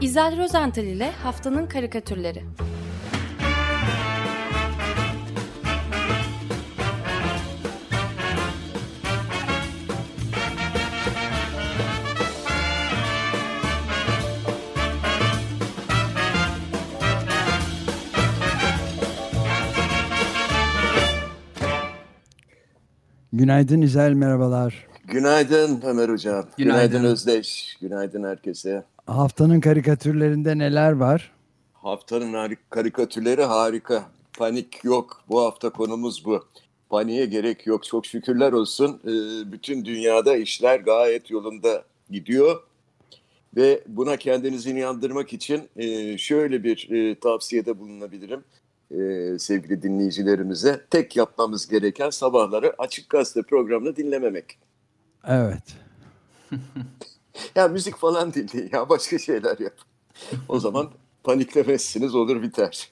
İzel Rozental ile Haftanın Karikatürleri Günaydın İzel, merhabalar. Günaydın Ömer Hocam. Günaydın. Günaydın Özdeş. Günaydın herkese. Haftanın karikatürlerinde neler var? Haftanın karikatürleri harika. Panik yok. Bu hafta konumuz bu. Paniğe gerek yok. Çok şükürler olsun. Ee, bütün dünyada işler gayet yolunda gidiyor. Ve buna kendinizi inandırmak için e, şöyle bir e, tavsiyede bulunabilirim e, sevgili dinleyicilerimize. Tek yapmamız gereken sabahları Açık Gazete programını dinlememek. Evet. ya müzik falan dinleyin ya başka şeyler yap. O zaman paniklemezsiniz olur biter.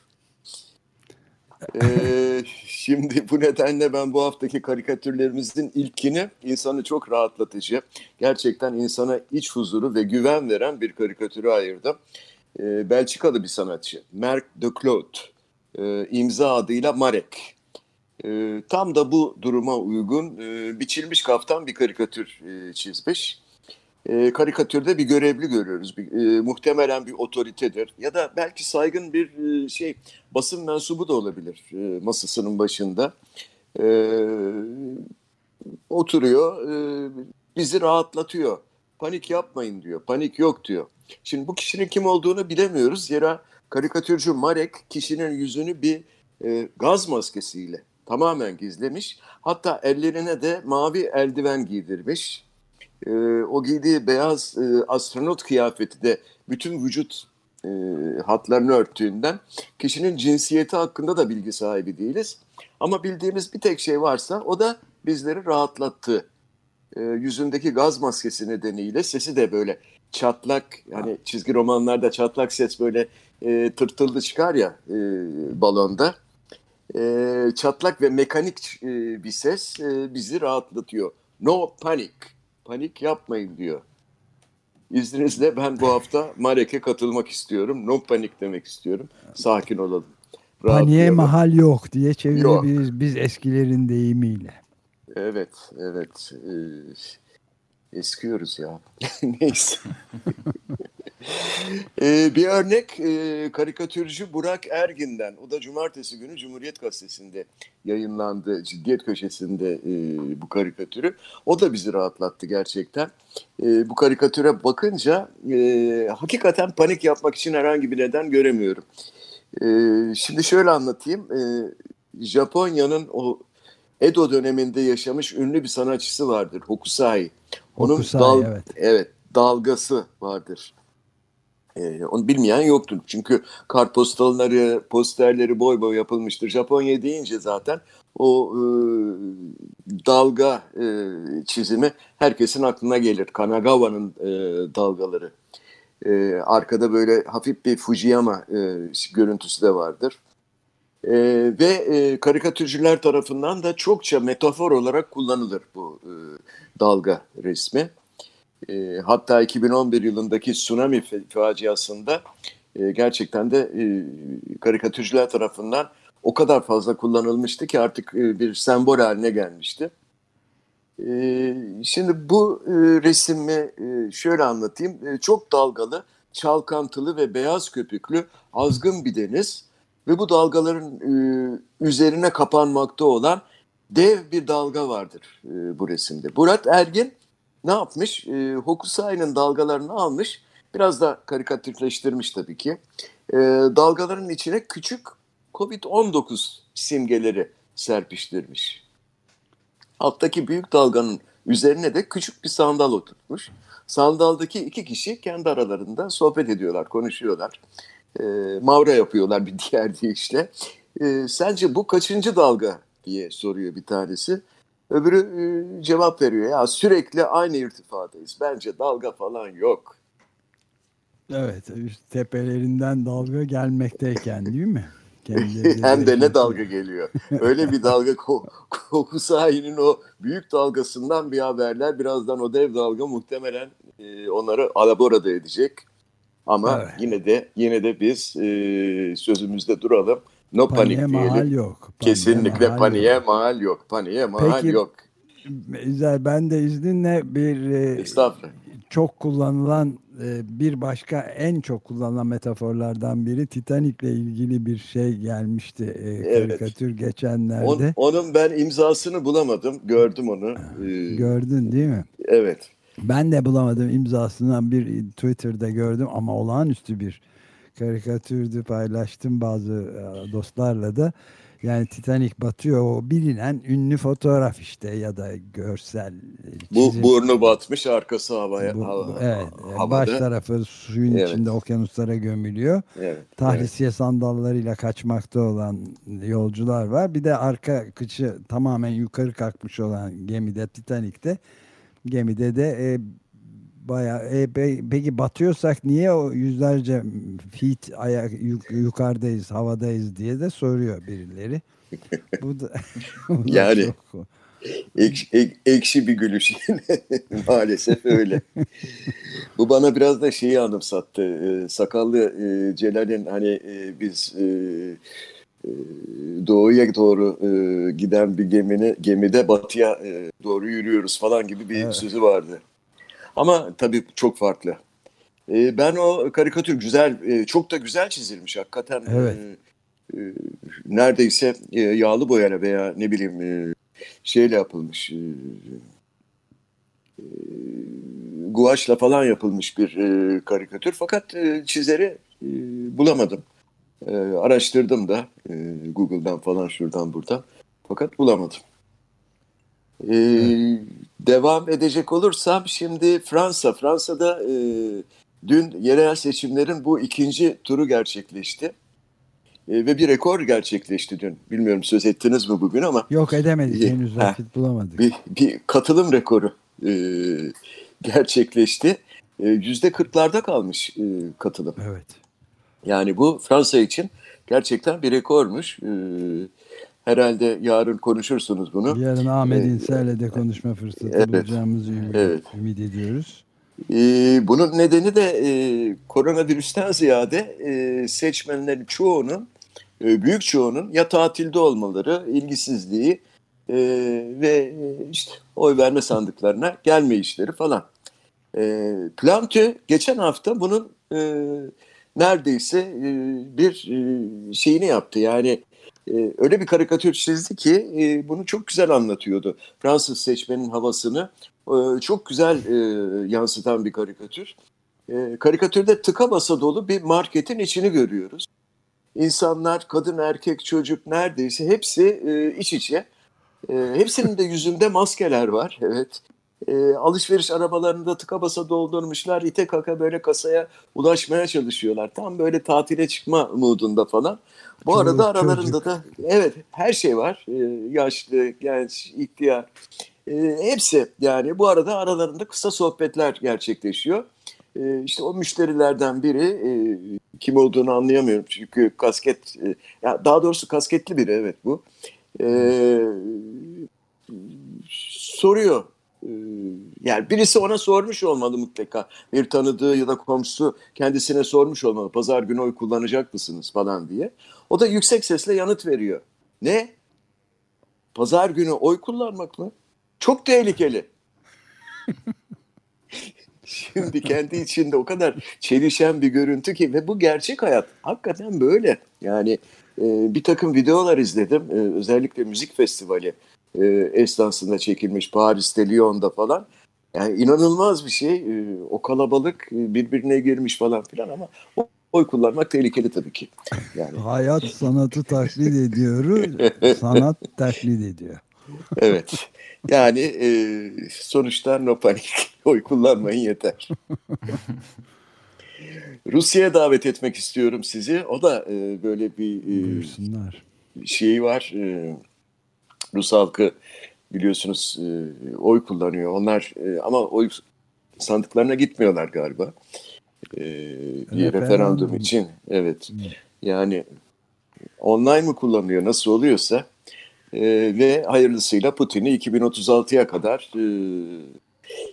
Ee, şimdi bu nedenle ben bu haftaki karikatürlerimizin ilkini insanı çok rahatlatıcı, gerçekten insana iç huzuru ve güven veren bir karikatürü ayırdım. Ee, Belçikalı bir sanatçı, Marc de Claude, e, imza adıyla Marek. E, tam da bu duruma uygun e, biçilmiş kaftan bir karikatür e, çizmiş. E, karikatürde bir görevli görüyoruz. Bir, e, muhtemelen bir otoritedir ya da belki saygın bir e, şey basın mensubu da olabilir e, masasının başında. E, oturuyor, e, bizi rahatlatıyor. Panik yapmayın diyor, panik yok diyor. Şimdi bu kişinin kim olduğunu bilemiyoruz. Zira karikatürcü Marek kişinin yüzünü bir e, gaz maskesiyle tamamen gizlemiş. Hatta ellerine de mavi eldiven giydirmiş. E, o giydiği beyaz e, astronot kıyafeti de bütün vücut e, hatlarını örttüğünden kişinin cinsiyeti hakkında da bilgi sahibi değiliz. Ama bildiğimiz bir tek şey varsa o da bizleri rahatlattı. E, yüzündeki gaz maskesi nedeniyle sesi de böyle çatlak yani çizgi romanlarda çatlak ses böyle e, tırtıldı çıkar ya e, balonda e, çatlak ve mekanik e, bir ses e, bizi rahatlatıyor. No panic, panik yapmayın diyor. İzninizle ben bu hafta Marek'e katılmak istiyorum. No panik demek istiyorum. Sakin olalım. Paniğe mahal yok diye çevirebiliriz yok. biz eskilerin deyimiyle. Evet, evet. Ee, eskiyoruz ya. Neyse. ee, bir örnek e, karikatürcü Burak Ergin'den. O da cumartesi günü Cumhuriyet Gazetesi'nde yayınlandı. Ciddiyet köşesinde e, bu karikatürü. O da bizi rahatlattı gerçekten. E, bu karikatüre bakınca e, hakikaten panik yapmak için herhangi bir neden göremiyorum. E, şimdi şöyle anlatayım. E, Japonya'nın o Edo döneminde yaşamış ünlü bir sanatçısı vardır. Hokusai. Onun Hokusai, dal evet. evet dalgası vardır. Ee, onu bilmeyen yoktur. Çünkü kartpostalları, posterleri boy boy yapılmıştır. Japonya deyince zaten o e, dalga e, çizimi herkesin aklına gelir. Kanagawa'nın e, dalgaları. E, arkada böyle hafif bir Fujiyama e, görüntüsü de vardır. E, ve e, karikatürcüler tarafından da çokça metafor olarak kullanılır bu e, dalga resmi. E, hatta 2011 yılındaki tsunami faciasında e, gerçekten de e, karikatürcüler tarafından o kadar fazla kullanılmıştı ki artık e, bir sembol haline gelmişti. E, şimdi bu e, resmi e, şöyle anlatayım. E, çok dalgalı, çalkantılı ve beyaz köpüklü azgın bir deniz ve bu dalgaların e, üzerine kapanmakta olan dev bir dalga vardır e, bu resimde. Murat Ergin ne yapmış? E, Hokusai'nin dalgalarını almış. Biraz da karikatürleştirmiş tabii ki. E, dalgaların içine küçük Covid-19 simgeleri serpiştirmiş. Alttaki büyük dalganın üzerine de küçük bir sandal oturtmuş. Sandaldaki iki kişi kendi aralarında sohbet ediyorlar, konuşuyorlar. E, mavra yapıyorlar bir diğer deyişle. E, sence bu kaçıncı dalga diye soruyor bir tanesi. Öbürü e, cevap veriyor. Ya sürekli aynı irtifadayız. Bence dalga falan yok. Evet, tepelerinden dalga gelmekteyken değil mi? Hem de ne dalga geliyor. Öyle bir dalga koku sahinin o büyük dalgasından bir haberler. Birazdan o dev dalga muhtemelen e, onları alaborada edecek. Ama Evet. yine de yine de biz e, sözümüzde duralım. No Paniğe panik mahal diyelim. yok. Paniğe Kesinlikle mahal paniğe yok. mahal yok. Paniğe mahal Peki, yok. Güzel. Ben de izninle bir e, çok kullanılan e, bir başka en çok kullanılan metaforlardan biri Titanic'le ilgili bir şey gelmişti e, Evet. karikatür On- geçenlerde. onun ben imzasını bulamadım. Gördüm onu. Ee, Gördün değil mi? evet. Ben de bulamadım imzasını bir Twitter'da gördüm ama olağanüstü bir karikatürdü paylaştım bazı e, dostlarla da. Yani Titanic batıyor o bilinen ünlü fotoğraf işte ya da görsel e, Bu çizim. burnu batmış, arkası havaya Bu- hava, evet, havada. baş tarafı suyun Evet. içinde okyanuslara gömülüyor. Evet, evet. Tahlisiye sandallarıyla kaçmakta olan yolcular var. Bir de arka kıçı tamamen yukarı kalkmış olan gemide Titanic'te. Gemide de e, bayağı e, pe- peki batıyorsak niye o yüzlerce feet ayak yuk- yukarıdayız, havadayız diye de soruyor birileri. Bu da, bu da Yani çok- Ek- ek- ekşi bir gülüş. Maalesef öyle. Bu bana biraz da şeyi anımsattı. Ee, sakallı e, Celal'in hani e, biz e, e, doğuya doğru e, giden bir gemini gemide batıya e, doğru yürüyoruz falan gibi bir Evet. sözü vardı. Ama tabii çok farklı. E, ben o karikatür güzel, e, çok da güzel çizilmiş hakikaten. Evet. E, e, neredeyse e, yağlı boyayla veya ne bileyim e, şeyle yapılmış. E, e, guaşla falan yapılmış bir e, karikatür. Fakat e, çizeri e, bulamadım. E, araştırdım da e, Google'dan falan şuradan buradan. Fakat bulamadım. E, Devam edecek olursam şimdi Fransa. Fransa'da e, dün yerel seçimlerin bu ikinci turu gerçekleşti. E, ve bir rekor gerçekleşti dün. Bilmiyorum söz ettiniz mi bugün ama Yok edemedik henüz Ha. vakit bulamadık. bir, bir katılım rekoru e, gerçekleşti. E, Yüzde kırklarda kalmış e, katılım. Evet. Yani bu Fransa için gerçekten bir rekormuş. E, herhalde yarın konuşursunuz bunu. Yarın Ahmet Ee, İnsel'le de konuşma fırsatı evet. bulacağımızı ümit, Evet. ümit ediyoruz. E, bunun nedeni de e, koronavirüsten ziyade e, seçmenlerin çoğunun, e, büyük çoğunun ya tatilde olmaları, ilgisizliği e, ve işte oy verme sandıklarına gelme işleri falan. E, Plantö geçen hafta bunun e, neredeyse e, bir e, şeyini yaptı. Yani e, öyle bir karikatür çizdi ki e, bunu çok güzel anlatıyordu. Fransız seçmenin havasını e, çok güzel e, yansıtan bir karikatür. E, karikatürde tıka basa dolu bir marketin içini görüyoruz. İnsanlar, kadın, erkek, çocuk neredeyse hepsi e, iç içe. E, hepsinin de yüzünde maskeler var. Evet. E, alışveriş arabalarında tıka basa doldurmuşlar. İte kaka böyle kasaya ulaşmaya çalışıyorlar. Tam böyle tatile çıkma modunda falan. Bu Çoluk, arada aralarında çocuk. da evet her şey var. E, yaşlı, genç, ihtiyar. E, hepsi yani bu arada aralarında kısa sohbetler gerçekleşiyor. E, işte o müşterilerden biri e, kim olduğunu anlayamıyorum çünkü kasket e, ya daha doğrusu kasketli biri evet bu. E, soruyor. E, yani birisi ona sormuş olmalı mutlaka. Bir tanıdığı ya da komşusu kendisine sormuş olmalı. Pazar günü oy kullanacak mısınız falan diye. O da yüksek sesle yanıt veriyor. Ne? Pazar günü oy kullanmak mı? Çok tehlikeli. Şimdi kendi içinde o kadar çelişen bir görüntü ki ve bu gerçek hayat. Hakikaten böyle. Yani e, bir takım videolar izledim. E, özellikle müzik festivali e, esnasında çekilmiş Paris'te, Lyon'da falan. Yani inanılmaz bir şey. E, o kalabalık e, birbirine girmiş falan filan ama o- oy kullanmak tehlikeli tabii ki. Yani Hayat sanatı taklit ediyor, sanat taklit ediyor. evet. Yani e, sonuçta no panik. Oy kullanmayın yeter. Rusya'ya davet etmek istiyorum sizi. O da e, böyle bir e, şeyi var. E, Rus halkı biliyorsunuz e, oy kullanıyor. Onlar e, ama oy sandıklarına gitmiyorlar galiba. E, bir Referandum. referandum için. Evet. Yani online mı kullanıyor nasıl oluyorsa e, ve hayırlısıyla Putin'i 2036'ya kadar e,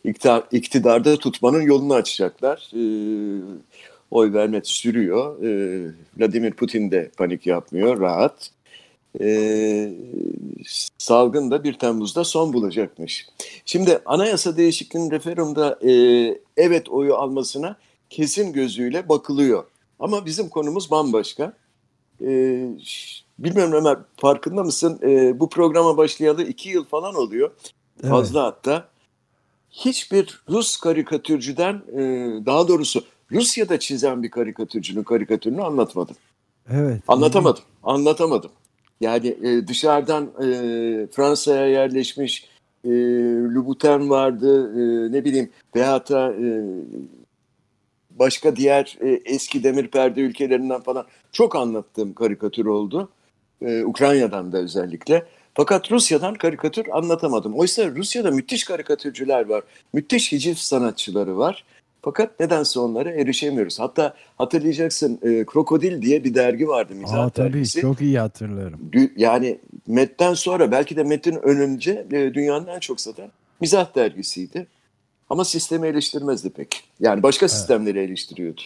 iktidar, iktidarda tutmanın yolunu açacaklar. E, oy verme sürüyor. E, Vladimir Putin de panik yapmıyor, rahat. E, salgın da 1 Temmuz'da son bulacakmış. Şimdi anayasa değişikliğinin referandumda e, evet oyu almasına kesin gözüyle bakılıyor. Ama bizim konumuz bambaşka. E, bilmiyorum Ömer farkında mısın? E, bu programa başlayalı iki yıl falan oluyor. Evet. Fazla hatta. Hiçbir Rus karikatürcüden e, daha doğrusu Rusya'da çizen bir karikatürcünün karikatürünü anlatmadım. Evet. Anlatamadım. Anlatamadım. Yani e, dışarıdan e, Fransa'ya yerleşmiş e, Louboutin vardı, e, ne bileyim veyahut da e, başka diğer e, eski demir perde ülkelerinden falan çok anlattığım karikatür oldu. E, Ukrayna'dan da özellikle. Fakat Rusya'dan karikatür anlatamadım. Oysa Rusya'da müthiş karikatürcüler var. Müthiş hiciv sanatçıları var. Fakat nedense onlara erişemiyoruz. Hatta hatırlayacaksın e, Krokodil diye bir dergi vardı mizah Aa, tabii, dergisi. Çok iyi hatırlarım. Yani Met'ten sonra belki de Met'in önünce e, dünyanın en çok satan mizah dergisiydi. Ama sistemi eleştirmezdi pek. Yani başka evet. sistemleri eleştiriyordu.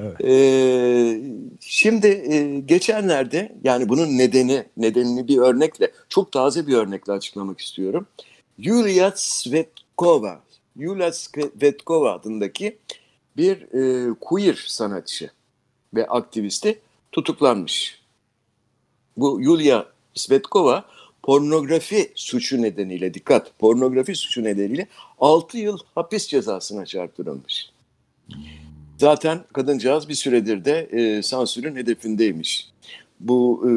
Evet. Ee, şimdi e, geçenlerde yani bunun nedeni nedenini bir örnekle çok taze bir örnekle açıklamak istiyorum. Yulia Svetkova, Yulia Svetkova adındaki bir e, queer sanatçı ve aktivisti tutuklanmış. Bu Yulia Svetkova pornografi suçu nedeniyle dikkat pornografi suçu nedeniyle 6 yıl hapis cezasına çarptırılmış. Zaten kadıncağız bir süredir de e, sansürün hedefindeymiş. Bu e,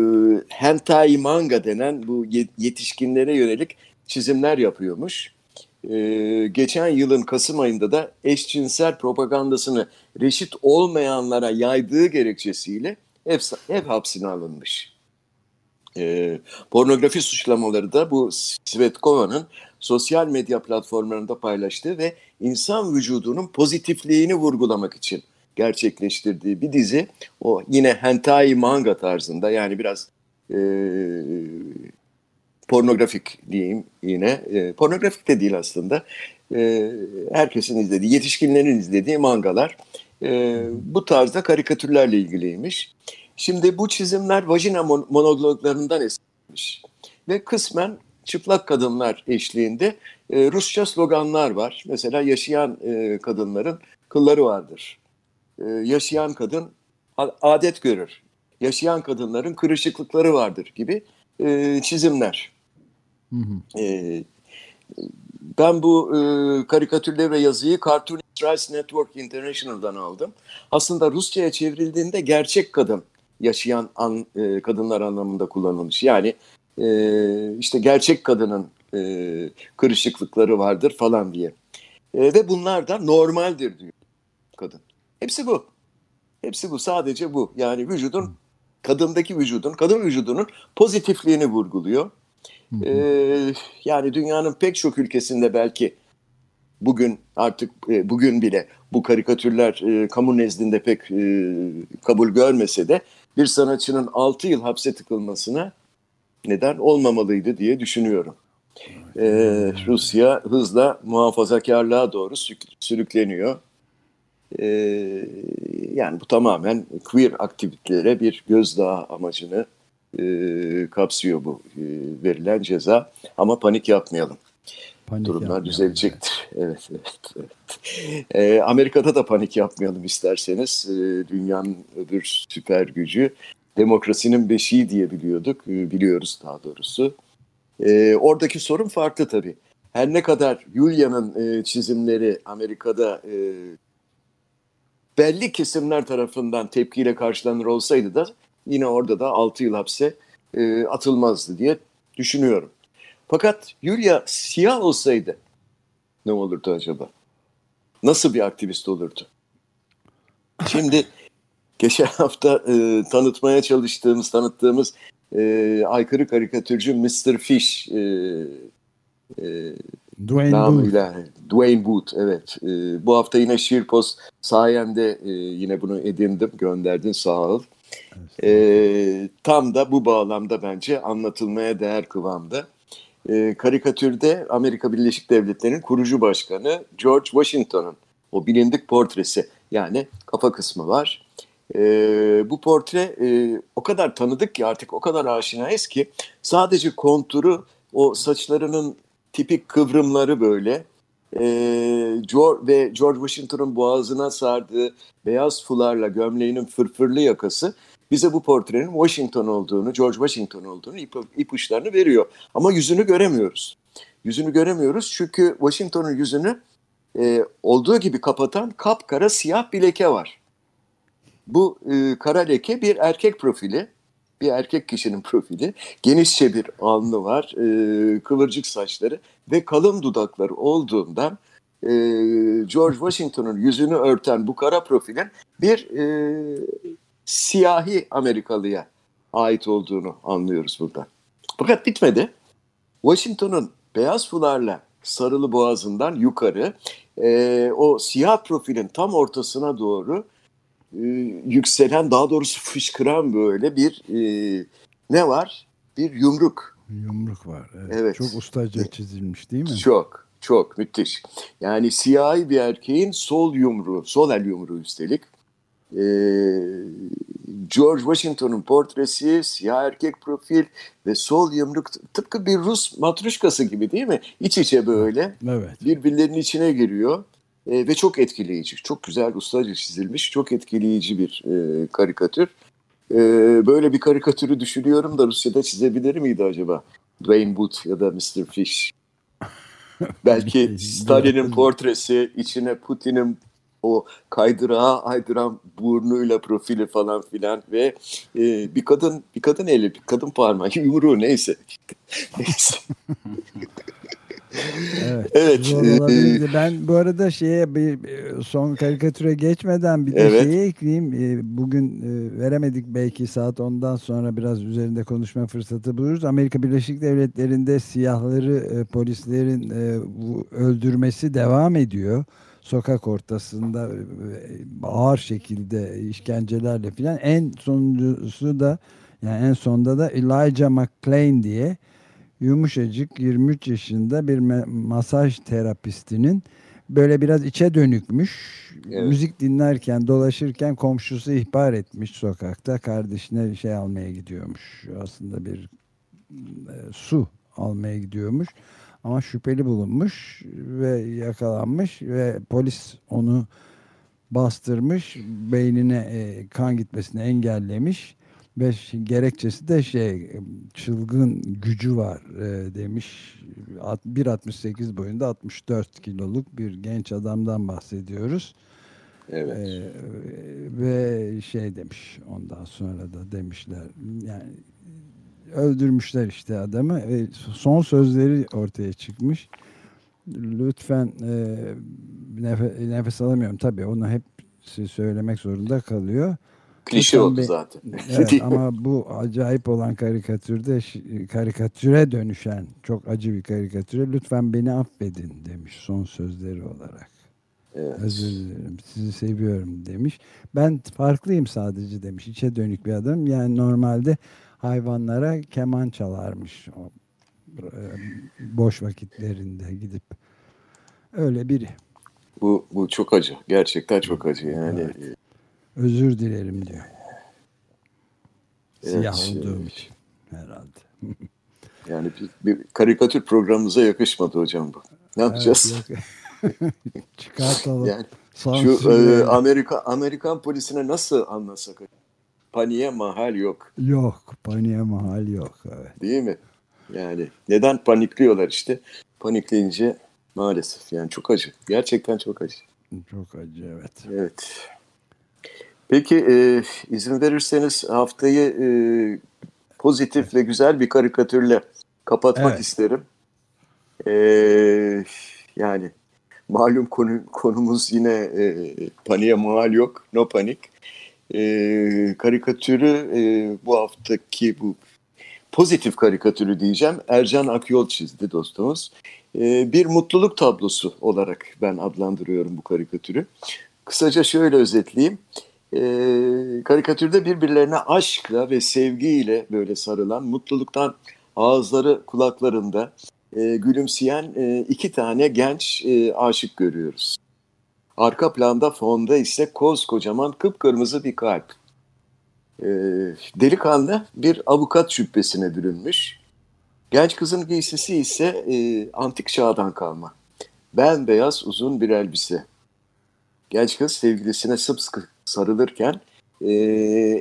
hentai manga denen bu yetişkinlere yönelik çizimler yapıyormuş. E, geçen yılın Kasım ayında da eşcinsel propagandasını reşit olmayanlara yaydığı gerekçesiyle ev, ev hapsine alınmış. E, pornografi suçlamaları da bu Svetkova'nın sosyal medya platformlarında paylaştığı ve insan vücudunun pozitifliğini vurgulamak için gerçekleştirdiği bir dizi. O yine hentai manga tarzında yani biraz e, pornografik diyeyim yine. E, pornografik de değil aslında. E, herkesin izlediği, yetişkinlerin izlediği mangalar. E, bu tarzda karikatürlerle ilgiliymiş. Şimdi bu çizimler vajina monologlarından esinlenmiş. Ve kısmen çıplak kadınlar eşliğinde e, Rusça sloganlar var. Mesela yaşayan e, kadınların kılları vardır. E, yaşayan kadın adet görür. Yaşayan kadınların kırışıklıkları vardır gibi e, çizimler. Hı hı. E, ben bu e, karikatürleri ve yazıyı Cartoonist Rights Network International'dan aldım. Aslında Rusça'ya çevrildiğinde gerçek kadın yaşayan an, e, kadınlar anlamında kullanılmış. Yani e, işte gerçek kadının e, kırışıklıkları vardır falan diye. E, ve bunlar da normaldir diyor kadın. Hepsi bu. Hepsi bu. Sadece bu. Yani vücudun, kadındaki vücudun, kadın vücudunun pozitifliğini vurguluyor. E, yani dünyanın pek çok ülkesinde belki bugün artık e, bugün bile bu karikatürler e, kamu nezdinde pek e, kabul görmese de bir sanatçının 6 yıl hapse tıkılmasına neden olmamalıydı diye düşünüyorum. Ee, Rusya hızla muhafazakarlığa doğru sürükleniyor. Ee, yani bu tamamen queer aktivitelere bir gözdağı amacını e, kapsıyor bu e, verilen ceza. Ama panik yapmayalım. Panik Durumlar yapmayalım. düzelecektir. Evet, evet, evet. Ee, Amerika'da da panik yapmayalım isterseniz. Ee, dünyanın öbür süper gücü demokrasinin beşiği diye biliyorduk, e, biliyoruz daha doğrusu. E, oradaki sorun farklı tabii. Her ne kadar Julia'nın e, çizimleri Amerika'da e, belli kesimler tarafından tepkiyle karşılanır olsaydı da yine orada da 6 yıl hapse e, atılmazdı diye düşünüyorum. Fakat Julia siyah olsaydı ne olurdu acaba? Nasıl bir aktivist olurdu? Şimdi geçen hafta e, tanıtmaya çalıştığımız, tanıttığımız e, aykırı karikatürcü Mr. Fish e, e, Dwayne namıyla, Booth. Dwayne Booth, evet. E, bu hafta yine Şirpos sayende e, yine bunu edindim, gönderdin sağ ol. E, tam da bu bağlamda bence anlatılmaya değer kıvamda. E, karikatürde Amerika Birleşik Devletleri'nin kurucu başkanı George Washington'ın o bilindik portresi Yani kafa kısmı var. E, bu portre e, o kadar tanıdık ki artık o kadar aşinayız ki sadece konturu o saçlarının tipik kıvrımları böyle e, George ve George Washington'un boğazına sardığı beyaz fularla gömleğinin fırfırlı yakası bize bu portrenin Washington olduğunu, George Washington olduğunu ip, ipuçlarını veriyor. Ama yüzünü göremiyoruz. Yüzünü göremiyoruz çünkü Washington'un yüzünü e, olduğu gibi kapatan kapkara siyah bir leke var. Bu e, kara leke bir erkek profili, bir erkek kişinin profili. Genişçe bir alnı var, e, kıvırcık saçları ve kalın dudakları olduğundan e, George Washington'un yüzünü örten bu kara profilin bir e, siyahi Amerikalıya ait olduğunu anlıyoruz burada. Fakat bitmedi. Washington'un beyaz fularla sarılı boğazından yukarı e, o siyah profilin tam ortasına doğru yükselen daha doğrusu fışkıran böyle bir e, ne var? Bir yumruk. Yumruk var. Evet. Evet. Çok ustaca çizilmiş değil mi? Çok çok müthiş. Yani siyahi bir erkeğin sol yumruğu, sol el yumruğu üstelik. Ee, George Washington'un portresi, siyah erkek profil ve sol yumruk tıpkı bir Rus matruşkası gibi değil mi? İç içe böyle Evet. birbirlerinin içine giriyor Ee, ve çok etkileyici. Çok güzel ustaca çizilmiş, çok etkileyici bir e, karikatür. Ee, böyle bir karikatürü düşünüyorum da Rusya'da çizebilir miydi acaba? Dwayne Booth ya da Mr. Fish. Belki Stalin'in portresi içine Putin'in o kaydırağa aydıran burnuyla profili falan filan ve e, bir kadın bir kadın eli bir kadın parmağı yumruğu neyse. neyse. Evet. Evet, e, olabilirdi. Ben bu arada şeye bir son karikatüre geçmeden bir de Evet. şeyi ekleyeyim. E, Bugün e, veremedik belki saat 10'dan sonra biraz üzerinde konuşma fırsatı buluruz. Amerika Birleşik Devletleri'nde siyahları e, polislerin e, öldürmesi devam ediyor. Sokak ortasında e, ağır şekilde işkencelerle filan. En sonuncusu da yani en sonda da Elijah McClain diye yumuşacık 23 yaşında bir masaj terapistinin böyle biraz içe dönükmüş. Evet. Müzik dinlerken dolaşırken komşusu ihbar etmiş sokakta. Kardeşine şey almaya gidiyormuş. Aslında bir e, su almaya gidiyormuş. Ama şüpheli bulunmuş ve yakalanmış ve polis onu bastırmış. Beynine e, kan gitmesini engellemiş. Ve ş- gerekçesi de şey çılgın gücü var e, demiş. At- 1.68 boyunda 64 kiloluk bir genç adamdan bahsediyoruz. Evet. E, ve şey demiş ondan sonra da demişler yani öldürmüşler işte adamı. E, son sözleri ortaya çıkmış. Lütfen e, nefe- nefes alamıyorum tabii onu hep söylemek zorunda kalıyor. Klişe oldu zaten. Evet ama bu acayip olan karikatürde karikatüre dönüşen çok acı bir karikatüre lütfen beni affedin demiş son sözleri olarak. Evet. Özür dilerim sizi seviyorum demiş. Ben farklıyım sadece demiş. İçe dönük bir adam. Yani normalde hayvanlara keman çalarmış. O, e, boş vakitlerinde gidip. Öyle biri. Bu, bu çok acı. Gerçekten çok acı. Yani Evet. Özür dilerim diyor. Evet, Siyah şey- olduğum için herhalde. yani bir, bir karikatür programımıza yakışmadı hocam bu. Ne yapacağız? Evet. Çıkartalım. Yani şu e, Amerika Amerikan polisine nasıl anlasak? Paniğe mahal yok. Yok. Paniğe mahal yok. Evet. Değil mi? Yani neden panikliyorlar işte? Panikleyince maalesef yani çok acı. Gerçekten çok acı. Çok acı evet. Evet. Peki e, izin verirseniz haftayı e, pozitif ve güzel bir karikatürle kapatmak Evet. isterim. E, yani malum konu, konumuz yine e, paniğe mal yok, no panik. E, karikatürü e, bu haftaki bu pozitif karikatürü diyeceğim. Ercan Akyol çizdi dostumuz. E, bir mutluluk tablosu olarak ben adlandırıyorum bu karikatürü. Kısaca şöyle özetleyeyim. E, karikatürde birbirlerine aşkla ve sevgiyle böyle sarılan, mutluluktan ağızları kulaklarında e, gülümseyen e, iki tane genç e, aşık görüyoruz. Arka planda fonda ise koskocaman kıpkırmızı bir kalp. E, delikanlı bir avukat şüphesine bürünmüş. Genç kızın giysisi ise e, antik çağdan kalma. Bembeyaz uzun bir elbise. Genç kız sevgilisine sımsıkı sarılırken e,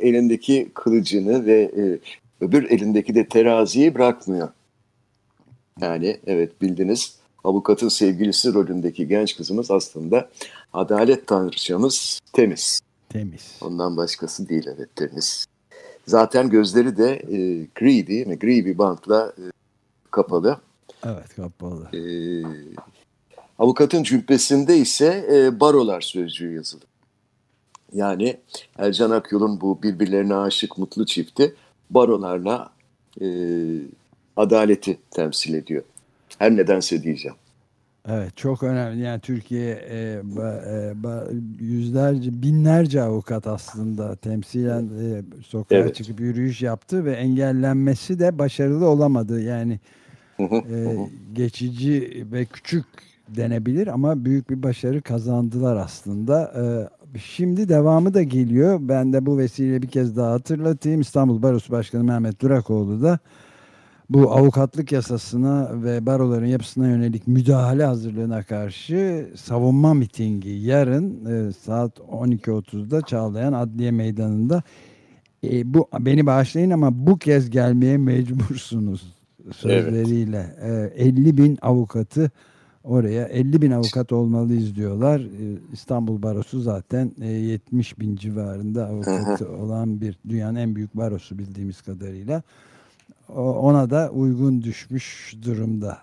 elindeki kılıcını ve e, öbür elindeki de teraziyi bırakmıyor. Yani evet bildiniz avukatın sevgilisi rolündeki genç kızımız aslında adalet tanrıçamız Temiz. Temiz. Ondan başkası değil evet Temiz. Zaten gözleri de e, gri değil mi? Gri bir bantla e, kapalı. Evet kapalı. E, avukatın cübbesinde ise e, barolar sözcüğü yazılı. Yani Ercan Akyol'un bu birbirlerine aşık mutlu çifti barolarla e, adaleti temsil ediyor. Her nedense diyeceğim. Evet çok önemli. Yani Türkiye e, ba, e, ba, yüzlerce, binlerce avukat aslında temsilen e, sokağa evet. çıkıp yürüyüş yaptı ve engellenmesi de başarılı olamadı. Yani e, geçici ve küçük denebilir ama büyük bir başarı kazandılar aslında. E, şimdi devamı da geliyor. Ben de bu vesileyle bir kez daha hatırlatayım. İstanbul Barosu Başkanı Mehmet Durakoğlu da bu avukatlık yasasına ve baroların yapısına yönelik müdahale hazırlığına karşı savunma mitingi yarın e, saat 12.30'da Çağlayan Adliye Meydanı'nda e, bu beni bağışlayın ama bu kez gelmeye mecbursunuz sözleriyle evet. e, 50 bin avukatı oraya 50 bin avukat olmalıyız diyorlar. E, İstanbul Barosu zaten e, 70 bin civarında avukatı olan bir dünyanın en büyük barosu bildiğimiz kadarıyla ona da uygun düşmüş durumda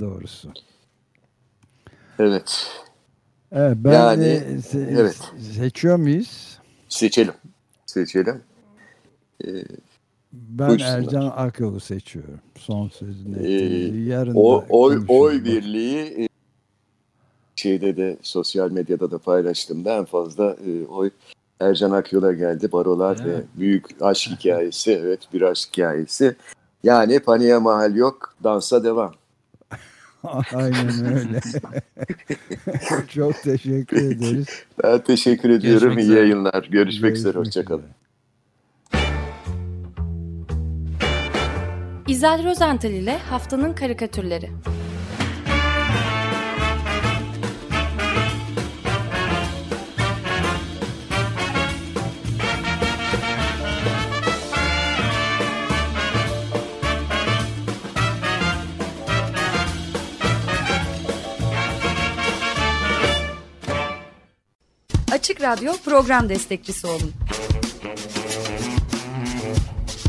doğrusu. Evet. Evet ben yani, de se evet. seçiyor muyuz? Seçelim. Seçelim. Ee, ben buyursunlar. Ercan Akyol'u seçiyorum. Son sözünü. Ee, Yarın o, oy, oy birliği e, şeyde de sosyal medyada da paylaştığımda en fazla e, oy Ercan Akyol'a geldi. Barolar evet. ve büyük aşk hikayesi. Evet bir aşk hikayesi. Yani paniğe mahal yok. Dansa devam. Aynen öyle. Çok teşekkür ederiz. Ben teşekkür ediyorum. Görüşmek İyi yayınlar. Görüşmek, Görüşmek üzere. Hoşçakalın. İzel Rozental ile Haftanın Karikatürleri. Açık Radyo program destekçisi olun.